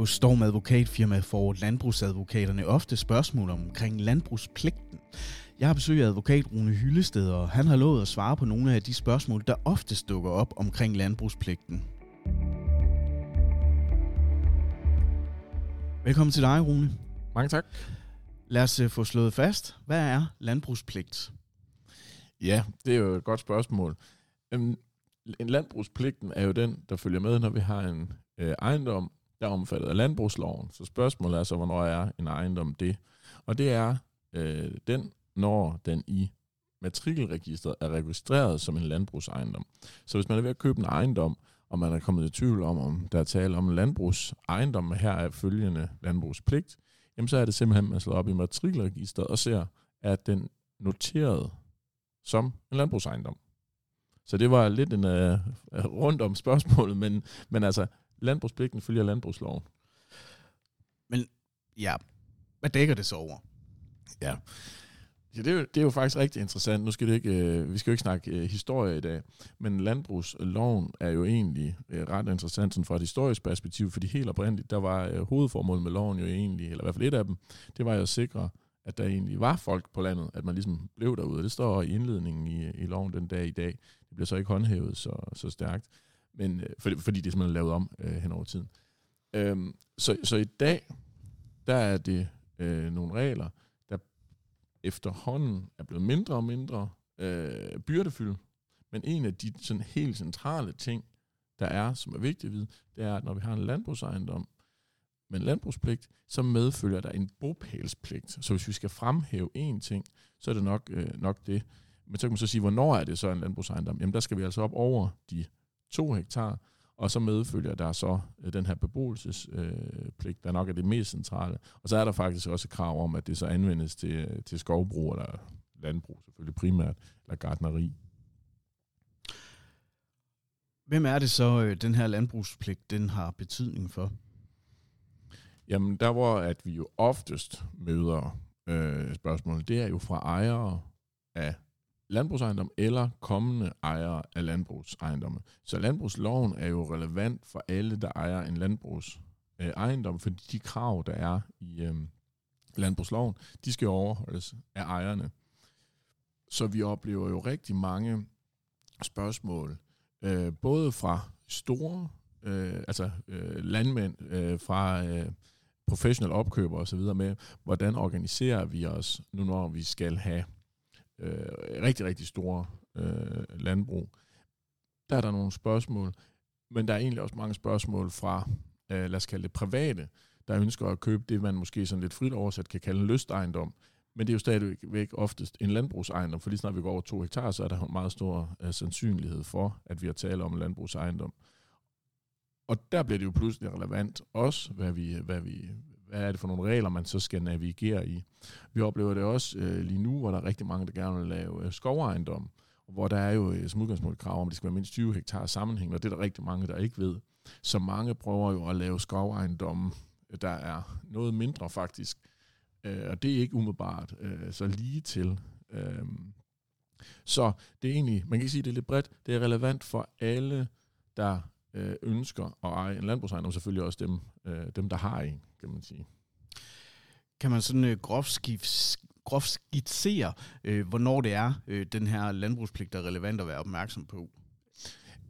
Hos Storm Advokatfirma får landbrugsadvokaterne ofte spørgsmål omkring landbrugspligten. Jeg har besøgt advokat Rune Hyllested, og han har lovet at svare på nogle af de spørgsmål, der ofte dukker op omkring landbrugspligten. Velkommen til dig, Rune. Mange tak. Lad os øh, få slået fast. Hvad er landbrugspligt? Ja, det er jo et godt spørgsmål. Øhm, en landbrugspligten er jo den, der følger med, når vi har en øh, ejendom, der er omfattet af landbrugsloven. Så spørgsmålet er så, hvornår er en ejendom det? Og det er øh, den, når den i matrikelregisteret er registreret som en landbrugsejendom. Så hvis man er ved at købe en ejendom, og man er kommet i tvivl om, om der er tale om en landbrugsejendom, med her er følgende landbrugspligt, jamen så er det simpelthen, at man slår op i matrikelregisteret og ser, at den noteret som en landbrugsejendom. Så det var lidt en uh, rundt om spørgsmålet, men, men altså, landbrugspligten følger landbrugsloven. Men ja, hvad dækker det så over? Ja, Ja, det, er jo, det er jo faktisk rigtig interessant. Nu skal det ikke, øh, vi skal jo ikke snakke øh, historie i dag, men landbrugsloven er jo egentlig øh, ret interessant sådan fra et historisk perspektiv, fordi helt oprindeligt, der var øh, hovedformålet med loven jo egentlig, eller i hvert fald et af dem, det var jo at sikre, at der egentlig var folk på landet, at man ligesom blev derude. Det står i indledningen i, i loven den dag i dag. Det bliver så ikke håndhævet så, så stærkt, men, øh, fordi, fordi det er simpelthen lavet om øh, hen over tiden. Øhm, så, så i dag, der er det øh, nogle regler, der efterhånden er blevet mindre og mindre øh, byrdefyldt. Men en af de sådan helt centrale ting, der er, som er vigtigt at vide, det er, at når vi har en landbrugsejendom med en landbrugspligt, så medfølger der en bopælspligt. Så hvis vi skal fremhæve én ting, så er det nok, øh, nok det. Men så kan man så sige, hvornår er det så en landbrugsejendom? Jamen der skal vi altså op over de to hektar, og så medfølger der så øh, den her beboelsespligt, øh, der nok er det mest centrale. Og så er der faktisk også krav om, at det så anvendes til, øh, til skovbrug eller landbrug selvfølgelig primært, eller gardneri. Hvem er det så, den her landbrugspligt, den har betydning for? Jamen, der hvor at vi jo oftest møder øh, spørgsmålet, det er jo fra ejere af landbrugsejendom eller kommende ejere af landbrugsejendomme. Så landbrugsloven er jo relevant for alle, der ejer en landbrugsejendom, øh, fordi de krav, der er i øh, landbrugsloven, de skal overholdes af ejerne. Så vi oplever jo rigtig mange spørgsmål, øh, både fra store, øh, altså øh, landmænd, øh, fra øh, professionelle opkøbere osv. med, hvordan organiserer vi os nu, når vi skal have øh, rigtig, rigtig store øh, landbrug. Der er der nogle spørgsmål, men der er egentlig også mange spørgsmål fra, øh, lad os kalde det private, der ønsker at købe det, man måske sådan lidt frit oversat kan kalde en lystejendom. Men det er jo stadigvæk oftest en landbrugsejendom, for lige snart vi går over to hektar, så er der en meget stor øh, sandsynlighed for, at vi har tale om en landbrugsejendom. Og der bliver det jo pludselig relevant også, hvad vi, hvad vi, hvad er det for nogle regler, man så skal navigere i. Vi oplever det også øh, lige nu, hvor der er rigtig mange, der gerne vil lave øh, skovejendom, hvor der er jo øh, som udgangspunkt krav om, at det skal være mindst 20 hektar sammenhæng, og det er der rigtig mange, der ikke ved. Så mange prøver jo at lave skovejendomme, øh, der er noget mindre faktisk, øh, og det er ikke umiddelbart øh, så lige til. Øh, så det er egentlig, man kan sige, det er lidt bredt, det er relevant for alle, der øh, ønsker at eje en landbrugsejendom, selvfølgelig også dem, øh, dem der har en kan man sige. Kan man sådan øh, groft, groft skitsere, øh, hvornår det er, øh, den her landbrugspligt er relevant at være opmærksom på?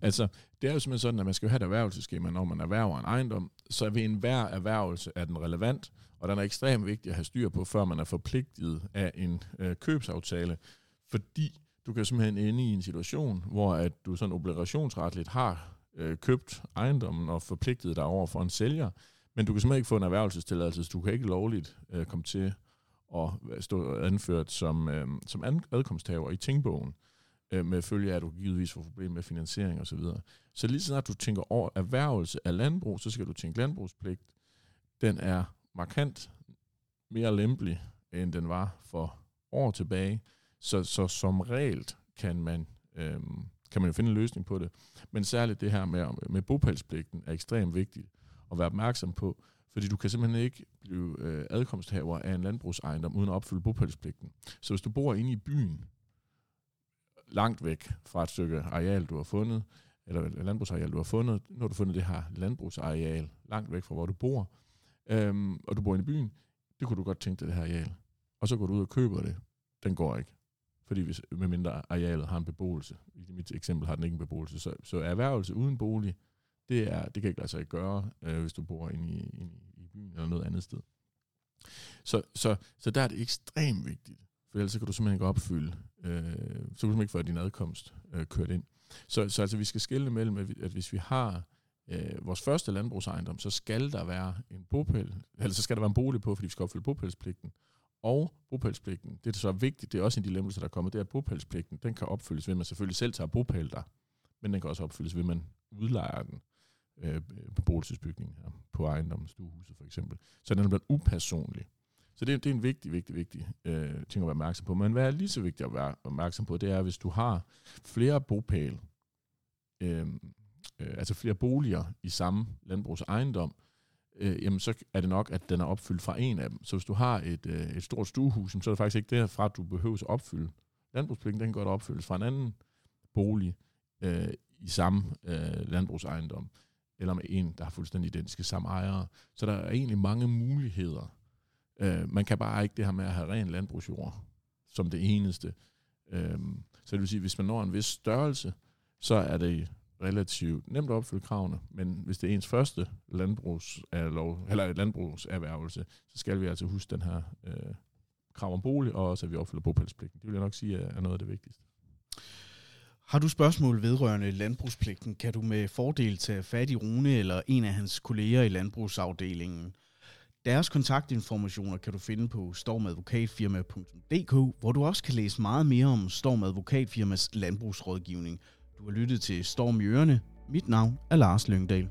Altså, det er jo simpelthen sådan, at man skal have et erhvervelseskema, når man erhverver en ejendom, så ved enhver erhvervelse er den relevant, og den er ekstremt vigtig at have styr på, før man er forpligtet af en øh, købsaftale, fordi du kan simpelthen ende i en situation, hvor at du sådan obligationsretligt har øh, købt ejendommen og forpligtet dig over for en sælger, men du kan simpelthen ikke få en erhvervelsestilladelse, så du kan ikke lovligt øh, komme til at stå anført som, øh, som adkomsthaver i tingbogen, øh, med følge af, at du givetvis får problemer med finansiering osv. Så, så lige snart du tænker over erhvervelse af landbrug, så skal du tænke landbrugspligt. Den er markant mere lempelig, end den var for år tilbage. Så, så som regel kan man, øh, kan man jo finde en løsning på det. Men særligt det her med, med bopælspligten er ekstremt vigtigt at være opmærksom på, fordi du kan simpelthen ikke blive øh, adkomsthaver af en landbrugsejendom uden at opfylde bopælspligten. Så hvis du bor inde i byen, langt væk fra et stykke areal, du har fundet, eller landbrugsareal, du har fundet, når du har fundet det her landbrugsareal langt væk fra, hvor du bor, øhm, og du bor inde i byen, det kunne du godt tænke dig, det her areal. Og så går du ud og køber det. Den går ikke. Fordi hvis, medmindre arealet har en beboelse. I mit eksempel har den ikke en beboelse. Så, så erhvervelse uden bolig, det, er, det kan ikke lade sig gøre, øh, hvis du bor inde i, inde i byen eller noget andet sted. Så, så, så der er det ekstremt vigtigt, for ellers kan du simpelthen ikke opfylde, øh, så kan du simpelthen ikke få din adkomst øh, kørt ind. Så, så altså, vi skal skille mellem, at, vi, at hvis vi har øh, vores første landbrugsejendom, så skal der være en bopæl, eller så skal der være en bolig på, fordi vi skal opfylde bopælspligten. Og bopælspligten, det er så vigtigt, det er også en dilemma, der er kommet, det er, at bopælspligten, den kan opfyldes ved, at man selvfølgelig selv tager bopæl der, men den kan også opfyldes ved, at man udlejer den øh, øh beboelsesbygning her, på ejendommen, stuehuset for eksempel. Så den er blevet upersonlig. Så det, det er en vigtig, vigtig, vigtig øh, ting at være opmærksom på. Men hvad er lige så vigtigt at være opmærksom på, det er, hvis du har flere bopæl, øh, øh, altså flere boliger i samme landbrugsejendom, øh, jamen så er det nok, at den er opfyldt fra en af dem. Så hvis du har et, øh, et stort stuehus, så er det faktisk ikke derfra, at du behøver at opfylde. Landbrugspligten, den kan godt opfyldes fra en anden bolig øh, i samme øh, landbrugsejendom, eller med en, der har fuldstændig identiske samme ejere. Så der er egentlig mange muligheder. Øh, man kan bare ikke det her med at have ren landbrugsjord som det eneste. Øh, så det vil sige, hvis man når en vis størrelse, så er det relativt nemt at opfylde kravene, men hvis det er ens første landbrugserlov, eller landbrugserhvervelse, så skal vi altså huske den her øh, krav om bolig, og også at vi opfylder bopælspligten. Det vil jeg nok sige er noget af det vigtigste. Har du spørgsmål vedrørende landbrugspligten, kan du med fordel tage fat i Rune eller en af hans kolleger i landbrugsafdelingen. Deres kontaktinformationer kan du finde på stormadvokatfirma.dk, hvor du også kan læse meget mere om Storm Advokatfirmas landbrugsrådgivning – du har lyttet til Storm i Ørene. Mit navn er Lars Lyngdal.